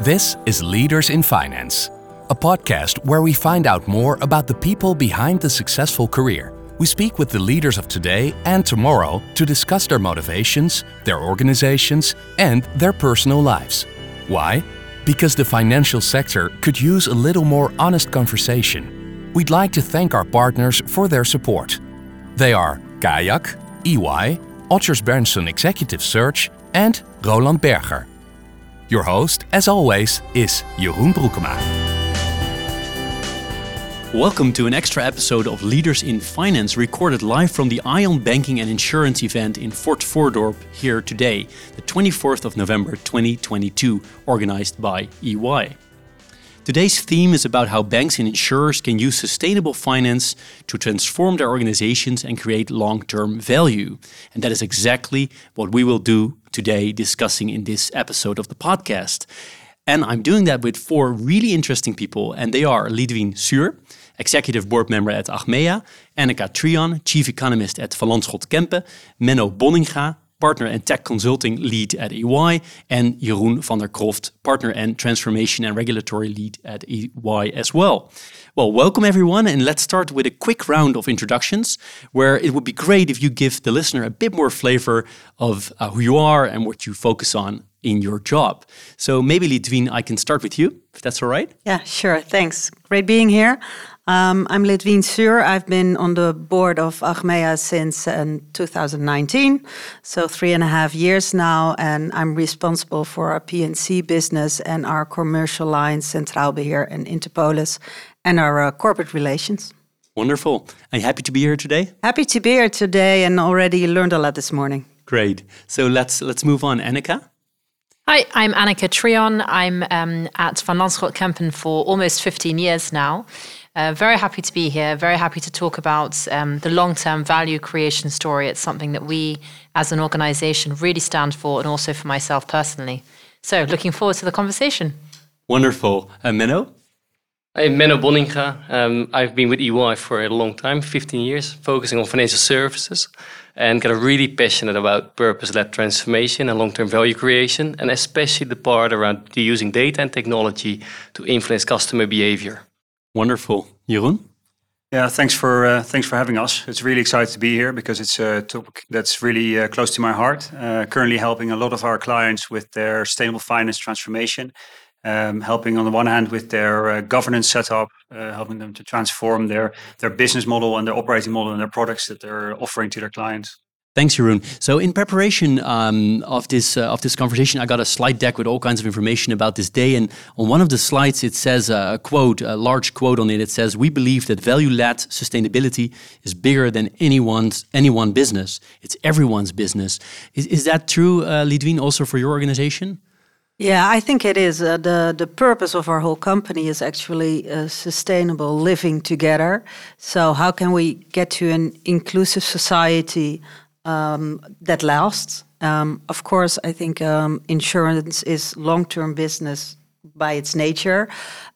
This is Leaders in Finance, a podcast where we find out more about the people behind the successful career. We speak with the leaders of today and tomorrow to discuss their motivations, their organizations, and their personal lives. Why? Because the financial sector could use a little more honest conversation. We'd like to thank our partners for their support. They are Kayak, EY, Odgers Berndtson Executive Search, and Roland Berger. Your host, as always, is Jeroen Broekema. Welcome to an extra episode of Leaders in Finance, recorded live from the Ion Banking and Insurance event in Fort Voordorp here today, the 24th of November 2022, organized by EY. Today's theme is about how banks and insurers can use sustainable finance to transform their organizations and create long term value. And that is exactly what we will do today, discussing in this episode of the podcast. And I'm doing that with four really interesting people, and they are Lidwien Suur, Executive Board Member at Achmea, Annika Trion, Chief Economist at Van Lanschot Kempen, Menno Bonninga, Partner and Tech Consulting Lead at EY, and Jeroen van der Kroft, Partner and Transformation and Regulatory Lead at EY as well. Well, welcome everyone, and let's start with a quick round of introductions where it would be great if you give the listener a bit more flavor of uh, who you are and what you focus on in your job. So maybe Lidwien, I can start with you, if that's all right. Yeah, sure. Thanks. Great being here. Um, I'm Lidwien Suur. I've been on the board of Achmea since uh, 2019, so three and a half years now, and I'm responsible for our P&C business and our commercial lines, Centraal Beheer and Interpolis, and our uh, corporate relations. Wonderful. Are you happy to be here today? Happy to be here today, and already learned a lot this morning. Great. So let's let's move on, Annika. Hi, I'm Annika Trion. I'm um, at Van Lanschot Kempen for almost 15 years now. Uh, very happy to be here. Very happy to talk about um, the long term value creation story. It's something that we as an organization really stand for, and also for myself personally. So, looking forward to the conversation. Wonderful. Uh, Menno? I'm Menno Bonninga. Um, I've been with EY for a long time 15 years, focusing on financial services and kind of really passionate about purpose led transformation and long term value creation, and especially the part around using data and technology to influence customer behavior. Wonderful. Jeroen? Yeah, thanks for uh, thanks for having us. It's really excited to be here because it's a topic that's really uh, close to my heart. Uh, currently helping a lot of our clients with their sustainable finance transformation, um, helping on the one hand with their uh, governance setup, uh, helping them to transform their their business model and their operating model and their products that they're offering to their clients. Thanks, Jeroen. So, in preparation um, of this uh, of this conversation, I got a slide deck with all kinds of information about this day. And on one of the slides, it says uh, a quote, a large quote on it. It says, "We believe that value-led sustainability is bigger than anyone's any one business. It's everyone's business." Is, is that true, uh, Lidwien, also for your organization? Yeah, I think it is. Uh, the The purpose of our whole company is actually uh, sustainable living together. So, how can we get to an inclusive society um, that lasts. Um, of course, I think um, insurance is long term business by its nature,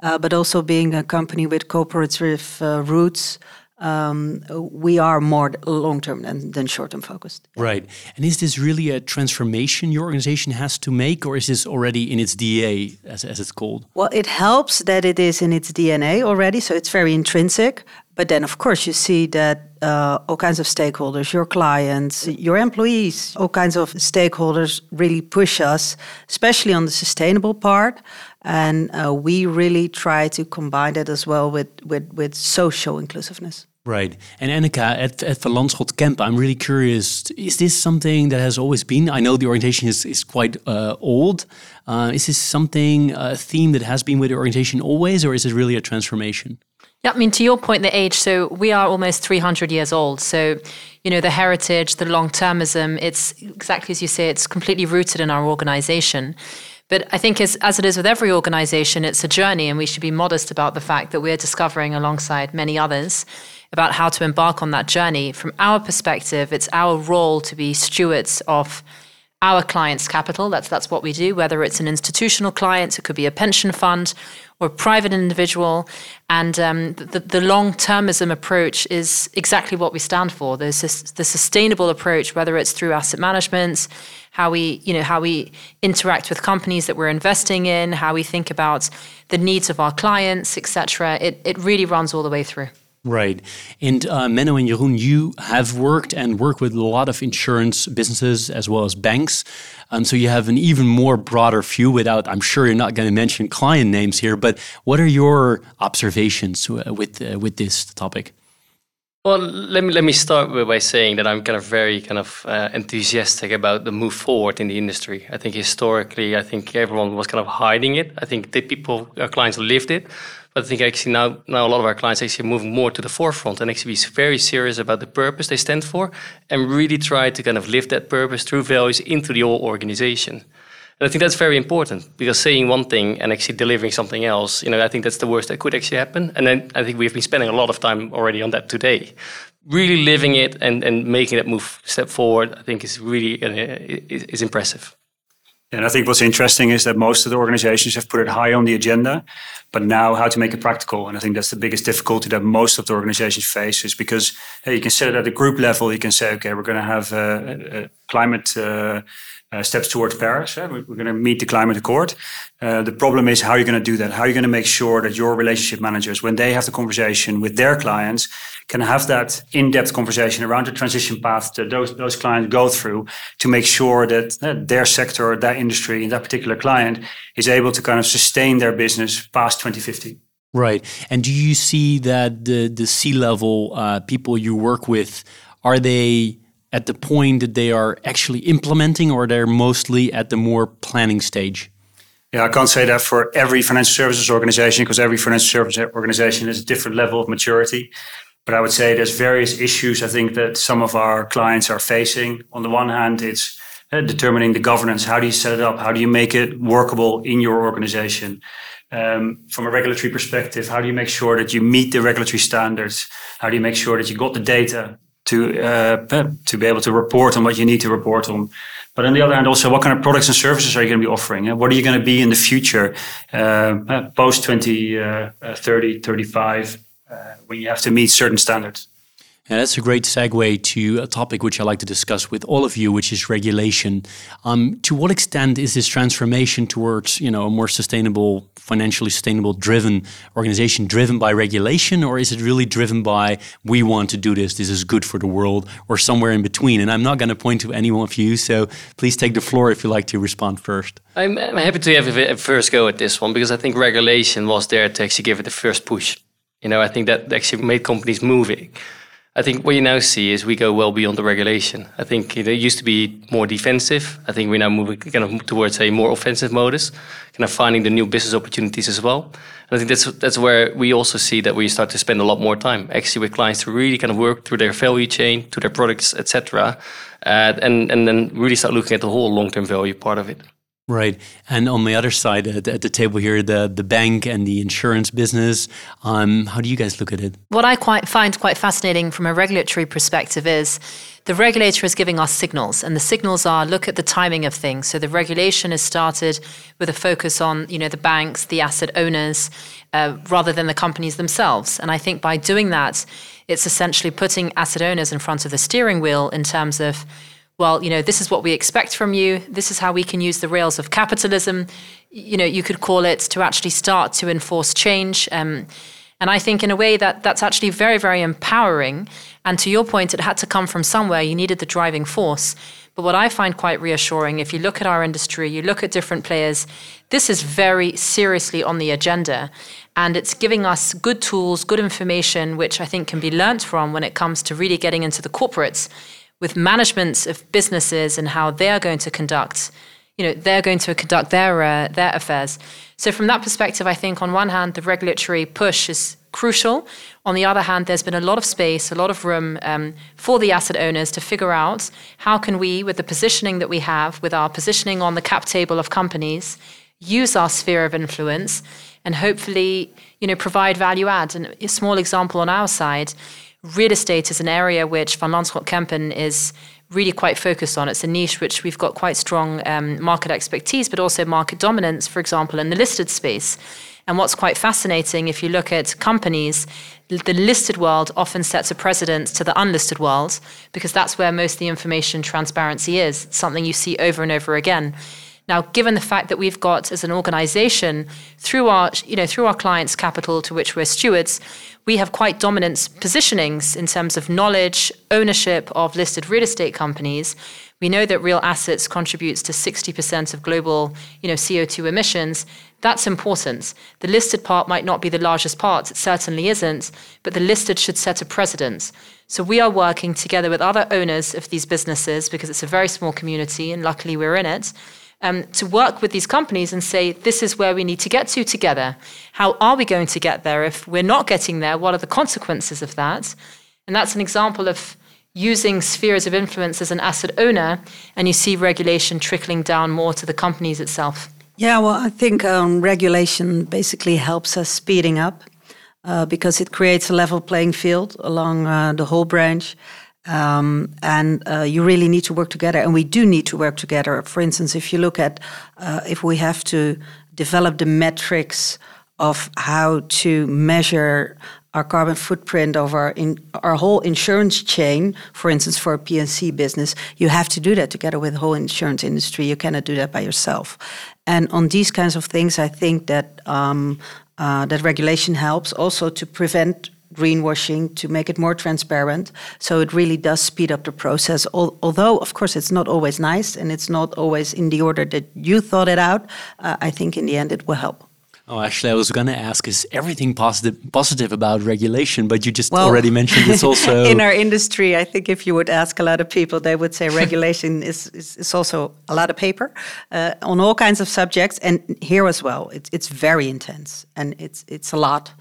uh, but also being a company with cooperative uh, roots. Um, we are more long term than, than short term focused. Right. And is this really a transformation your organization has to make, or is this already in its DNA, as, as it's called? Well, it helps that it is in its DNA already, so it's very intrinsic. But then, of course, you see that uh, all kinds of stakeholders, your clients, your employees, all kinds of stakeholders really push us, especially on the sustainable part. And uh, we really try to combine that as well with, with, with social inclusiveness. Right. And Annika, at, at Van Lanschot Kempen, I'm really curious, is this something that has always been? I know the orientation is, is quite uh, old. Uh, is this something, a theme that has been with the orientation always, or is it really a transformation? Yeah, I mean, to your point, the age, so we are almost 300 years old. So, you know, the heritage, the long termism, it's exactly as you say, it's completely rooted in our organization. But I think, as, as it is with every organization, it's a journey, and we should be modest about the fact that we're discovering alongside many others about how to embark on that journey. From our perspective, it's our role to be stewards of our clients' capital. That's that's what we do. Whether it's an institutional client, it could be a pension fund or a private individual, and um, the, the long termism approach is exactly what we stand for. This, the sustainable approach, whether it's through asset management, how we you know how we interact with companies that we're investing in, how we think about the needs of our clients, etc. It it really runs all the way through. Right. And uh, Menno and Jeroen, you have worked and work with a lot of insurance businesses as well as banks. Um, so you have an even more broader view without, I'm sure you're not going to mention client names here, but what are your observations uh, with, uh, with this topic? Well, let me let me start by saying that I'm kind of very kind of uh, enthusiastic about the move forward in the industry. I think historically, I think everyone was kind of hiding it. I think the people, our clients, lived it, but I think actually now, now a lot of our clients actually moving more to the forefront and actually be very serious about the purpose they stand for and really try to kind of live that purpose through values into the whole organization. And I think that's very important because saying one thing and actually delivering something else, you know, I think that's the worst that could actually happen. And then I think we've been spending a lot of time already on that today. Really living it and, and making that move step forward, I think is really uh, is, is impressive. And I think what's interesting is that most of the organizations have put it high on the agenda, but now how to make it practical. And I think that's the biggest difficulty that most of the organizations face is because hey, you can set it at the group level. You can say, okay, we're going to have a, a climate uh, uh, steps towards Paris. We're, going to meet the climate accord. Uh, the problem is how you're going to do that. How are you going to make sure that your relationship managers, when they have the conversation with their clients, can have that in-depth conversation around the transition path that those those clients go through to make sure that uh, their sector, that industry, and that particular client is able to kind of sustain their business past 2050. Right. And do you see that the the C-level uh, people you work with are they at the point that they are actually implementing, or they're mostly at the more planning stage? Yeah, I can't say that for every financial services organization because every financial services organization has a different level of maturity. But I would say there's various issues I think that some of our clients are facing. On the one hand, it's uh, determining the governance. How do you set it up? How do you make it workable in your organization? Um, from a regulatory perspective, how do you make sure that you meet the regulatory standards? How do you make sure that you got the data to uh, to be able to report on what you need to report on. But on the other hand, also, what kind of products and services are you going to be offering? What are you going to be in the future, uh, post 2030, uh, 35, uh, when you have to meet certain standards? Yeah, that's a great segue to a topic which I like to discuss with all of you, which is regulation. Um, to what extent is this transformation towards, you know, a more sustainable, financially sustainable, driven organization driven by regulation, or is it really driven by we want to do this, this is good for the world, or somewhere in between? And I'm not going to point to any one of you, so please take the floor if you'd like to respond first. I'm, I'm happy to have a first go at this one because I think regulation was there to actually give it the first push. You know, I think that actually made companies moving. I think what you now see is we go well beyond the regulation. I think it used to be more defensive. I think we're now moving kind of towards a more offensive modus, kind of finding the new business opportunities as well. And I think that's that's where we also see that we start to spend a lot more time actually with clients to really kind of work through their value chain, to their products, etc., uh, and and then really start looking at the whole long-term value part of it. Right. And on the other side at, the table here, the, the bank and the insurance business, um, how do you guys look at it? What I quite find quite fascinating from a regulatory perspective is the regulator is giving us signals, and the signals are look at the timing of things. So the regulation is started with a focus on you know the banks, the asset owners, uh, rather than the companies themselves. And I think by doing that, it's essentially putting asset owners in front of the steering wheel in terms of well, you know, this is what we expect from you. This is how we can use the rails of capitalism. You know, you could call it to actually start to enforce change. Um, and I think in a way that that's actually very, very empowering. And to your point, it had to come from somewhere. You needed the driving force. But what I find quite reassuring, if you look at our industry, you look at different players, this is very seriously on the agenda. And it's giving us good tools, good information, which I think can be learnt from when it comes to really getting into the corporates with managements of businesses and how they are going to conduct you know they're going to conduct their uh, their affairs. So from that perspective i think on one hand the regulatory push is crucial. On the other hand there's been a lot of space a lot of room um, for the asset owners to figure out how can we with the positioning that we have with our positioning on the cap table of companies use our sphere of influence and hopefully you know provide value add. And a small example on our side real estate is an area which Van Lanschot Kempen is really quite focused on. It's a niche which we've got quite strong um, market expertise, but also market dominance, for example, in the listed space. And what's quite fascinating, if you look at companies, the listed world often sets a precedent to the unlisted world because that's where most of the information transparency is. It's something you see over and over again. Now, given the fact that we've got as an organization through our, you know, through our clients' capital to which we're stewards, we have quite dominant positionings in terms of knowledge, ownership of listed real estate companies. We know that real assets contributes to 60% of global, you know, CO2 emissions. That's important. The listed part might not be the largest part, it certainly isn't, but the listed should set a precedent. So we are working together with other owners of these businesses because it's a very small community and luckily we're in it um, to work with these companies and say, this is where we need to get to together. How are we going to get there? If we're not getting there, what are the consequences of that? And that's an example of using spheres of influence as an asset owner, and you see regulation trickling down more to the companies itself. Yeah, well, I think um, regulation basically helps us speeding up uh, because it creates a level playing field along uh, the whole branch. Um, and uh, you really need to work together, and we do need to work together. For instance, if you look at uh, if we have to develop the metrics of how to measure our carbon footprint of our in our whole insurance chain, for instance, for a P&C business, you have to do that together with the whole insurance industry. You cannot do that by yourself. And on these kinds of things, I think that um, uh, that regulation helps also to prevent greenwashing to make it more transparent. So it really does speed up the process. Al- although, of course, it's not always nice and it's not always in the order that you thought it out. Uh, I think in the end it will help. Oh, actually, I was going to ask: Is everything positive positive about regulation? But you just well, already mentioned it's also in our industry. I think if you would ask a lot of people, they would say regulation is, is, is also a lot of paper uh, on all kinds of subjects, and here as well. It's it's very intense and it's it's a lot.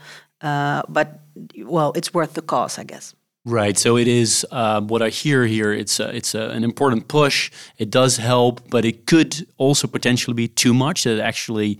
Uh, but well, it's worth the cost, I guess. Right. So it is uh, what I hear here. It's a, it's a, an important push. It does help, but it could also potentially be too much. That actually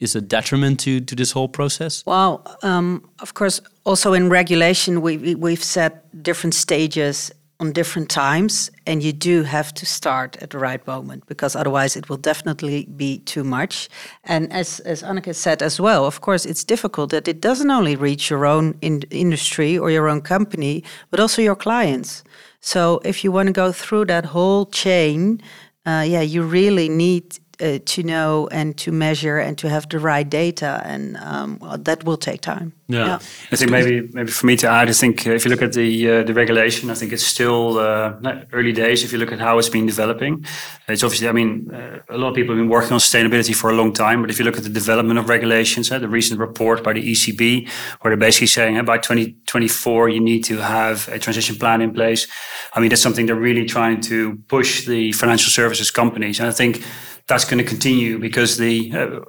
is a detriment to to this whole process. Well, um, of course, also in regulation, we, we have set different stages on different times and you do have to start at the right moment because otherwise it will definitely be too much. And as as Anneke said as well of course it's difficult that it doesn't only reach your own in industry or your own company but also your clients. So if you want to go through that whole chain uh, yeah you really need uh, to know and to measure and to have the right data, and um, well, that will take time. Yeah. yeah. I think maybe maybe for me to add, I think uh, if you look at the uh, the regulation, I think it's still uh, early days. If you look at how it's been developing, it's obviously. I mean, uh, a lot of people have been working on sustainability for a long time, but if you look at the development of regulations, uh, the recent report by the ECB, where they're basically saying uh, by 2024 you need to have a transition plan in place. I mean, that's something they're really trying to push the financial services companies, and I think that's going to continue because the uh,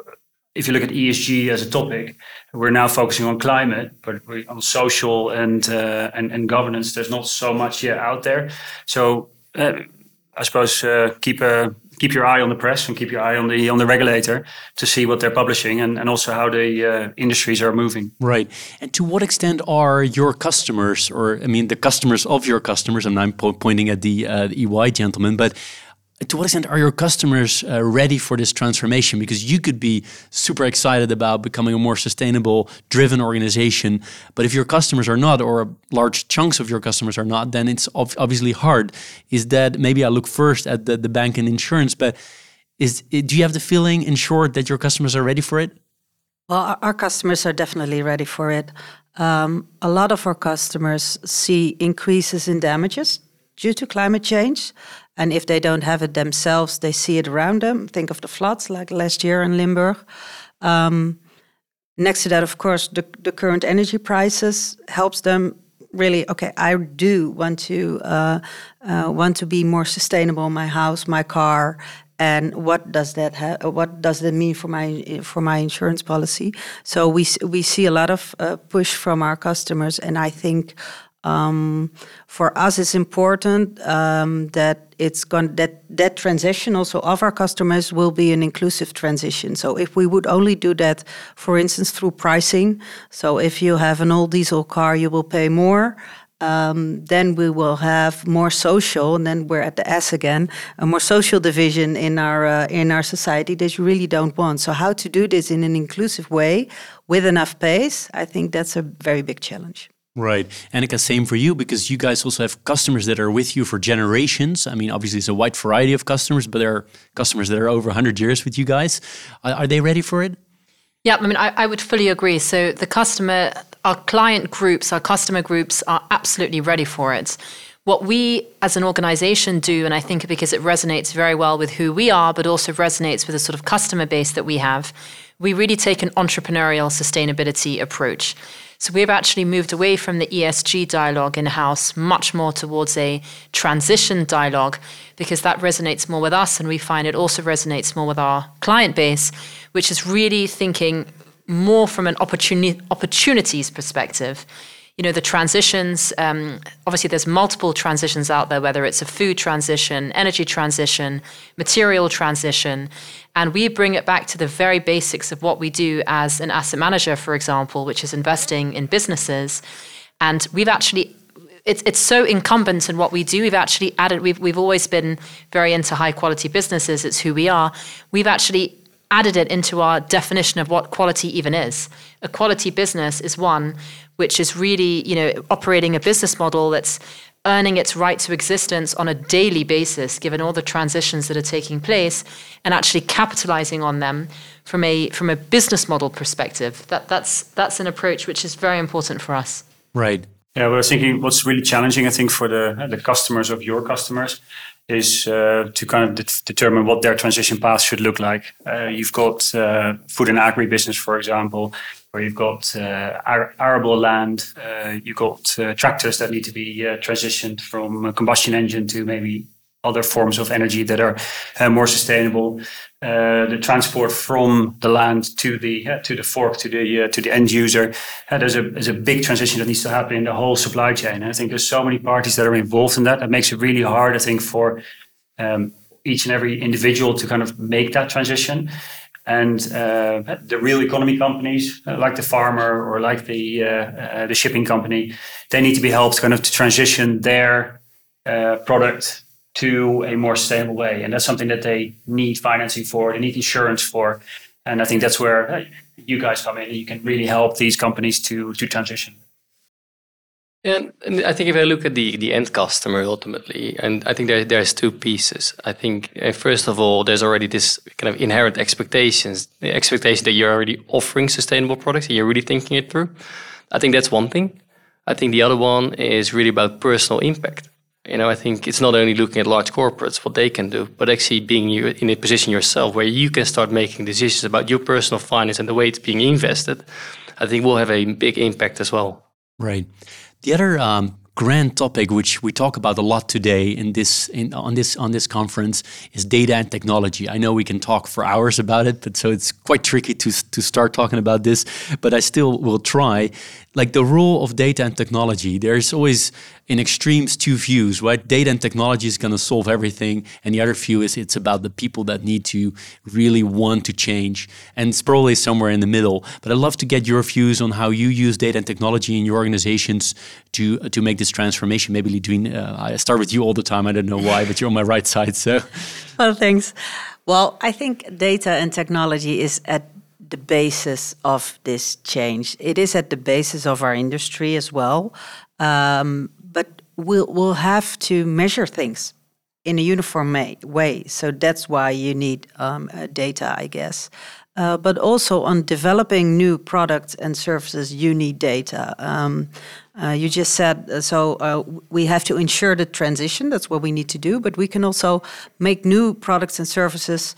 if you look at ESG as a topic, we're now focusing on climate, but on social and, uh, and and governance. There's not so much yet out there. So uh, I suppose uh, keep a keep your eye on the press and keep your eye on the on the regulator to see what they're publishing and, and also how the uh, industries are moving. Right. And to what extent are your customers, or I mean, the customers of your customers, and I'm po pointing at the, uh, the EY gentleman, but to what extent are your customers uh, ready for this transformation? Because you could be super excited about becoming a more sustainable, driven organization, but if your customers are not, or large chunks of your customers are not, then it's obviously hard. Is that maybe I look first at the, the bank and insurance, but is do you have the feeling, in short, that your customers are ready for it? Well, our customers are definitely ready for it. Um, a lot of our customers see increases in damages due to climate change. And if they don't have it themselves, they see it around them. Think of the floods like last year in Limburg. Um, next to that, of course, the, the current energy prices helps them really. Okay, I do want to uh, uh, want to be more sustainable. My house, my car, and what does that have? What does that mean for my for my insurance policy? So we we see a lot of uh, push from our customers, and I think um, for us, it's important um, that it's going that that transition also of our customers will be an inclusive transition. So if we would only do that, for instance, through pricing, so if you have an old diesel car, you will pay more. um, then we will have more social, and then we're at the S again, a more social division in our uh, in our society that you really don't want. So how to do this in an inclusive way with enough pace? I think that's a very big challenge. Right. Annika, same for you because you guys also have customers that are with you for generations. I mean, obviously, it's a wide variety of customers, but there are customers that are over 100 years with you guys. Are, are they ready for it? Yeah, I mean, I, I would fully agree. So the customer, our client groups, our customer groups are absolutely ready for it. What we as an organization do, and I think because it resonates very well with who we are, but also resonates with the sort of customer base that we have, we really take an entrepreneurial sustainability approach. So we've actually moved away from the ESG dialogue in house much more towards a transition dialogue because that resonates more with us and we find it also resonates more with our client base, which is really thinking more from an opportuni- opportunities perspective you know the transitions um, obviously there's multiple transitions out there whether it's a food transition energy transition material transition and we bring it back to the very basics of what we do as an asset manager for example which is investing in businesses and we've actually it's, it's so incumbent in what we do. We've actually added, we've, we've always been very into high quality businesses. It's who we are. We've actually added it into our definition of what quality even is. A quality business is one which is really, you know, operating a business model that's earning its right to existence on a daily basis, given all the transitions that are taking place, and actually capitalizing on them from a from a business model perspective. That that's that's an approach which is very important for us. Right. Yeah, we're thinking what's really challenging, I think, for the the customers of your customers is uh, to kind of de- determine what their transition path should look like. Uh, you've got uh, food and agri business, for example, where you've got uh, arable land, uh, you've got uh, tractors that need to be transitioned from a combustion engine to maybe other forms of energy that are more sustainable. the transport from the land to the to the fork to the to the end user. there's a there's a big transition that needs to happen in the whole supply chain. And I think there's so many parties that are involved in that. That makes it really hard. I think for um, each and every individual to kind of make that transition. And uh, the real economy companies, uh, like the farmer or like the uh, uh, the shipping company, they need to be helped kind of to transition their uh, product to a more sustainable way. And that's something that they need financing for, they need insurance for. And I think that's where you guys come in and you can really help these companies to to transition. And, I think if I look at the, the end customer ultimately, and I think there, there's two pieces. I think uh, first of all, there's already this kind of inherent expectations, the expectation that you're already offering sustainable products and you're really thinking it through. I think that's one thing. I think the other one is really about personal impact. You know, I think it's not only looking at large corporates, what they can do, but actually being in a position yourself where you can start making decisions about your personal finance and the way it's being invested. I think will have a big impact as well. Right. The other um, grand topic which we talk about a lot today in this in, on this on this conference is data and technology. I know we can talk for hours about it, but so it's quite tricky to to start talking about this. But I still will try like the role of data and technology, there's always in extremes two views, right? Data and technology is going to solve everything, and the other view is it's about the people that need to really want to change, and it's probably somewhere in the middle. But I'd love to get your views on how you use data and technology in your organizations to to make this transformation. Maybe Lidwien uh, I start with you all the time. I don't know why, but you're on my right side, so. Well, thanks. Well, I think data and technology is at the basis of this change. It is at the basis of our industry as well. Um, but we'll, we'll have to measure things in a uniform way. So that's why you need um, uh, data, I guess. Uh, but also on developing new products and services, you need data. Um, uh, you just said uh, so uh, we have to ensure the transition. That's what we need to do. But we can also make new products and services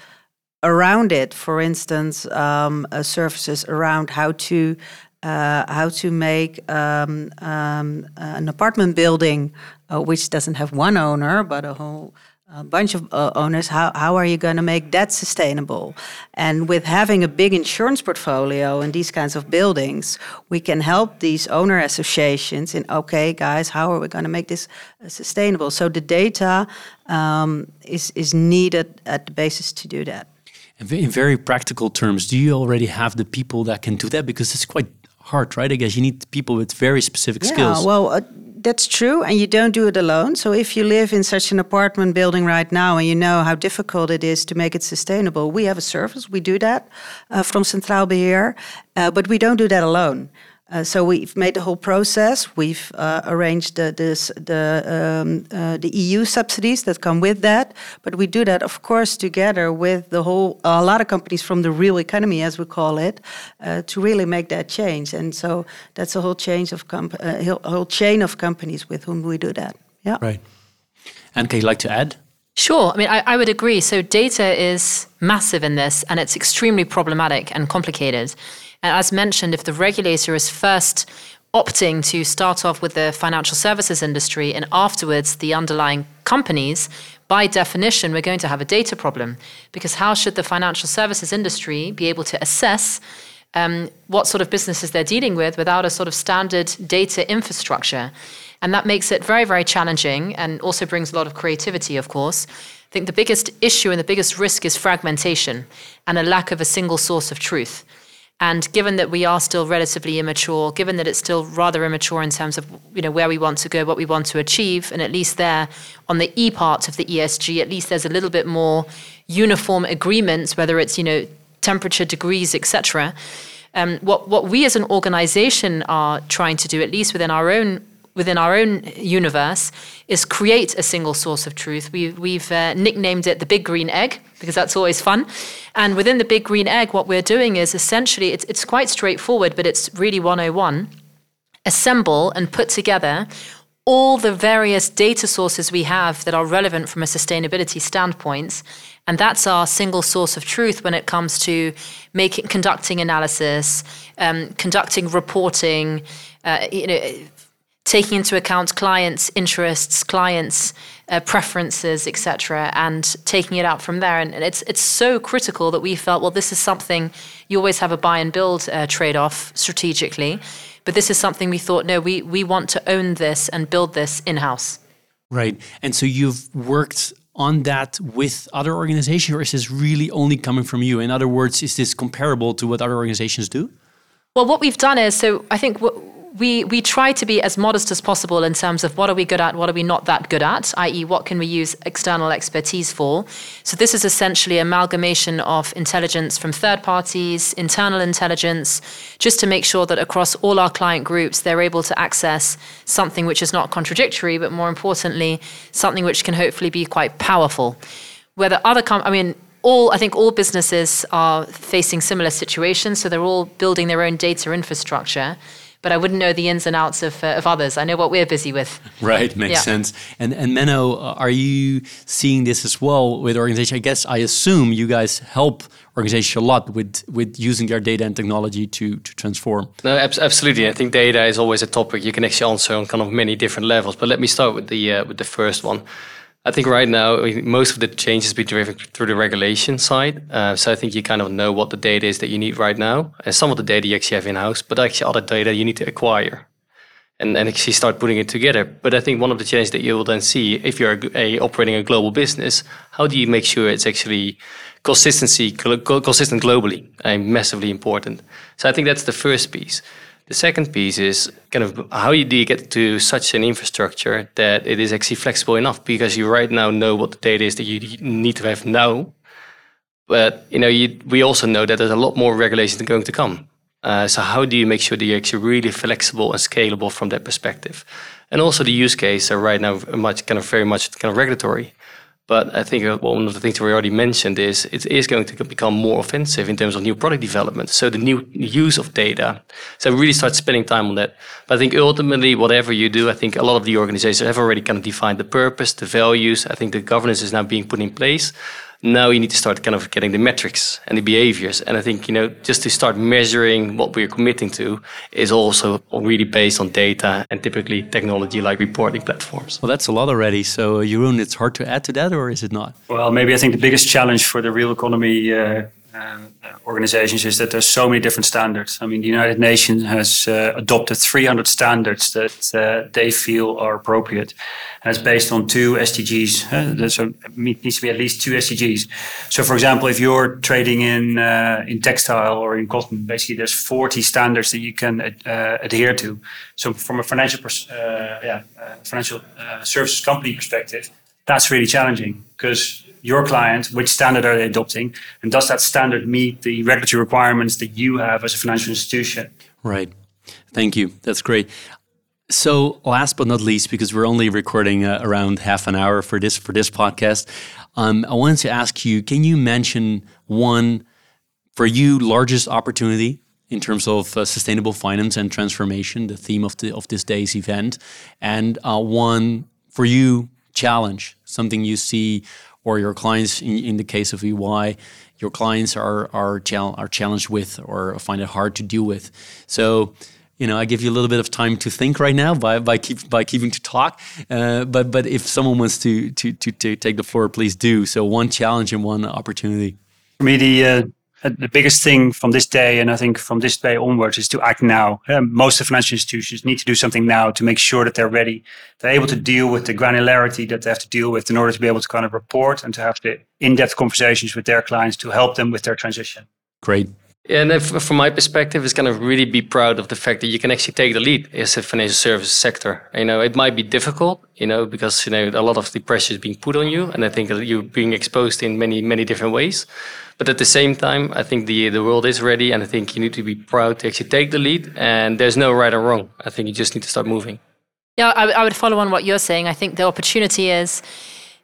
around it, for instance, um, uh, services around how to uh, how to make um, um, an apartment building uh, which doesn't have one owner but a whole a bunch of uh, owners how, how are you going to make that sustainable and with having a big insurance portfolio in these kinds of buildings we can help these owner associations in okay guys how are we going to make this uh, sustainable so the data um, is, is needed at the basis to do that in very practical terms, do you already have the people that can do that? Because it's quite hard, right? I guess you need people with very specific yeah, skills. Well, uh, that's true, and you don't do it alone. So if you live in such an apartment building right now, and you know how difficult it is to make it sustainable, we have a service. We do that uh, from Centraal Beheer, uh, but we don't do that alone. Uh, so we've made the whole process. We've uh, arranged the this, the um, uh, the EU subsidies that come with that, but we do that, of course, together with the whole a lot of companies from the real economy, as we call it, uh, to really make that change. And so that's a whole change of comp- uh, whole chain of companies with whom we do that. Yeah. Right. And can you like to add? Sure. I mean, I, I, would agree. So, data is massive in this, and it's extremely problematic and complicated. As mentioned, if the regulator is first opting to start off with the financial services industry and afterwards the underlying companies, by definition, we're going to have a data problem. Because how should the financial services industry be able to assess um, what sort of businesses they're dealing with without a sort of standard data infrastructure? And that makes it very, very challenging and also brings a lot of creativity, of course. I think the biggest issue and the biggest risk is fragmentation and a lack of a single source of truth. And given that we are still relatively immature, given that it's still rather immature in terms of you know where we want to go, what we want to achieve, and at least there on the E part of the ESG, at least there's a little bit more uniform agreements, whether it's you know temperature, degrees, etc. Um, what what we as an organization are trying to do, at least within our own within our own universe is create a single source of truth. We, we've uh, nicknamed it the big green egg because that's always fun. And within the big green egg, what we're doing is essentially, it's, it's quite straightforward, but it's really 101. Assemble and put together all the various data sources we have that are relevant from a sustainability standpoint. And that's our single source of truth when it comes to making, conducting analysis, um, conducting reporting, uh, you know, taking into account clients' interests, clients' uh, preferences, etc., and taking it out from there. And, it's it's so critical that we felt, well, this is something you always have a buy and build uh, trade-off strategically, but this is something we thought, no, we we want to own this and build this in house. Right, and so you've worked on that with other organizations, or is this really only coming from you? In other words, is this comparable to what other organizations do? Well, what we've done is so I think what we we try to be as modest as possible in terms of what are we good at, what are we not that good at, i.e., what can we use external expertise for. So this is essentially amalgamation of intelligence from third parties, internal intelligence, just to make sure that across all our client groups they're able to access something which is not contradictory, but more importantly, something which can hopefully be quite powerful. Whether other com- I mean all I think all businesses are facing similar situations, so they're all building their own data infrastructure but I wouldn't know the ins and outs of, uh, of others. I know what we're busy with. Right, makes yeah. sense. And and Menno, uh, are you seeing this as well with organizations? I guess I assume you guys help organizations a lot with with using their data and technology to to transform. No, absolutely. I think data is always a topic you can actually answer on kind of many different levels. But let me start with the uh, with the first one. I think right now most of the changes be driven through the regulation side. Uh, so I think you kind of know what the data is that you need right now, and some of the data you actually have in house, but actually other data you need to acquire, and then actually start putting it together. But I think one of the challenges that you will then see if you're a, a operating a global business, how do you make sure it's actually consistency consistent globally and massively important. So I think that's the first piece. The second piece is kind of how do you get to such an infrastructure that it is actually flexible enough because you right now know what the data is that you need to have now. But you know, you, we also know that there's a lot more regulations going to come. Uh, so how do you make sure that you're actually really flexible and scalable from that perspective? And also the use case are right now much kind of very much kind of regulatory. But I think uh, one of the things we already mentioned is it is going to become more offensive in terms of new product development. So the new use of data. So really start spending time on that. But I think ultimately, whatever you do, I think a lot of the organizations have already kind of defined the purpose, the values. I think the governance is now being put in place now you need to start kind of getting the metrics and the behaviors. And I think, you know, just to start measuring what we're committing to is also really based on data and typically technology like reporting platforms. Well, that's a lot already. So, Jeroen, it's hard to add to that, or is it not? Well, maybe I think the biggest challenge for the real economy. Uh, um, organizations is that there's so many different standards. I mean, the United Nations has uh, adopted 300 standards that uh, they feel are appropriate, and it's based on two SDGs. Uh, so it needs to be at least two SDGs. So, for example, if you're trading in uh, in textile or in cotton, basically there's 40 standards that you can uh, adhere to. So, from a financial uh, yeah financial services company perspective, that's really challenging because your client, which standard are they adopting, and does that standard meet the regulatory requirements that you have as a financial institution? Right. Thank you. That's great. So, last but not least, because we're only recording uh, around half an hour for this for this podcast, um, I wanted to ask you: Can you mention one for you largest opportunity in terms of uh, sustainable finance and transformation, the theme of the of this day's event, and uh, one for you challenge, something you see or your clients, in, in the case of EY, your clients are are, chal- are challenged with or find it hard to deal with. So, you know, I give you a little bit of time to think right now by by keep by keeping to talk. Uh, but but if someone wants to, to to to take the floor, please do. So one challenge and one opportunity. For me, the uh, the biggest thing from this day, and I think from this day onwards, is to act now. Um, most of financial institutions need to do something now to make sure that they're ready. They're able to deal with the granularity that they have to deal with in order to be able to kind of report and to have the in-depth conversations with their clients to help them with their transition. Great. And if, from my perspective, it's kind of really be proud of the fact that you can actually take the lead as a financial services sector. You know, it might be difficult, you know, because you know a lot of the pressure is being put on you, and I think you're being exposed in many many different ways. But at the same time, I think the the world is ready, and I think you need to be proud to actually take the lead. And there's no right or wrong. I think you just need to start moving. Yeah, I, I would follow on what you're saying. I think the opportunity is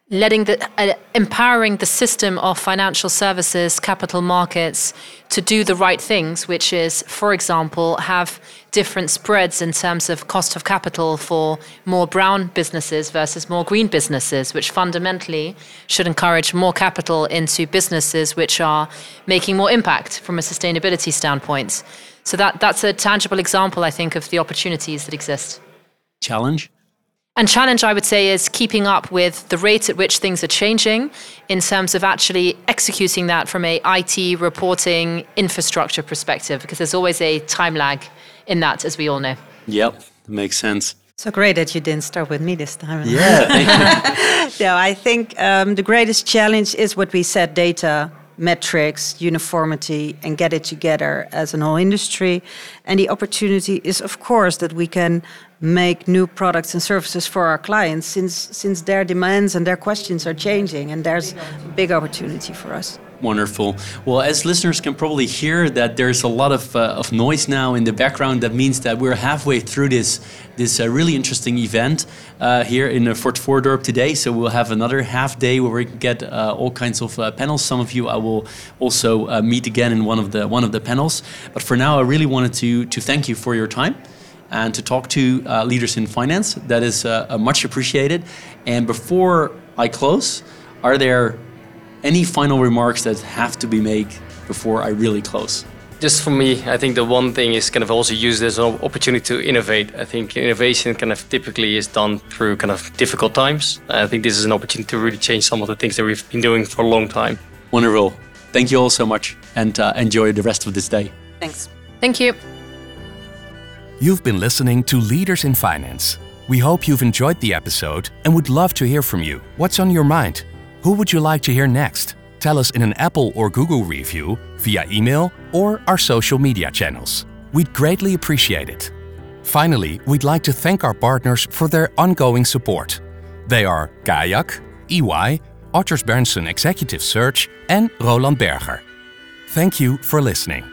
letting the uh, empowering the system of financial services capital markets to do the right things which is for example have different spreads in terms of cost of capital for more brown businesses versus more green businesses which fundamentally should encourage more capital into businesses which are making more impact from a sustainability standpoint. So that that's a tangible example i think of the opportunities that exist. Challenge and challenge, I would say, is keeping up with the rate at which things are changing in terms of actually executing that from a IT reporting infrastructure perspective, because there's always a time lag in that, as we all know. Yep, that makes sense. So great that you didn't start with me this time. Yeah. no, I think um, the greatest challenge is what we said: data, metrics, uniformity, and get it together as an whole industry. And the opportunity is, of course, that we can make new products and services for our clients since since their demands and their questions are changing and there's a big opportunity for us wonderful well as listeners can probably hear that there's a lot of, uh, of noise now in the background that means that we're halfway through this this uh, really interesting event uh, here in uh, Fort Voordorp today so we'll have another half day where we get uh, all kinds of uh, panels some of you I will also uh, meet again in one of the one of the panels but for now I really wanted to to thank you for your time and to talk to leaders in finance. That is much appreciated. And before I close, are there any final remarks that have to be made before I really close? Just for me, I think the one thing is kind of also use this opportunity to innovate. I think innovation kind of typically is done through kind of difficult times. I think this is an opportunity to really change some of the things that we've been doing for a long time. Wonderful. Thank you all so much and uh, enjoy the rest of this day. Thanks. Thank you. You've been listening to Leaders in Finance. We hope you've enjoyed the episode and would love to hear from you. What's on your mind? Who would you like to hear next? Tell us in an Apple or Google review, via email, or our social media channels. We'd greatly appreciate it. Finally, we'd like to thank our partners for their ongoing support. They are Kayak, EY, Odgers Berndtson Executive Search, and Roland Berger. Thank you for listening.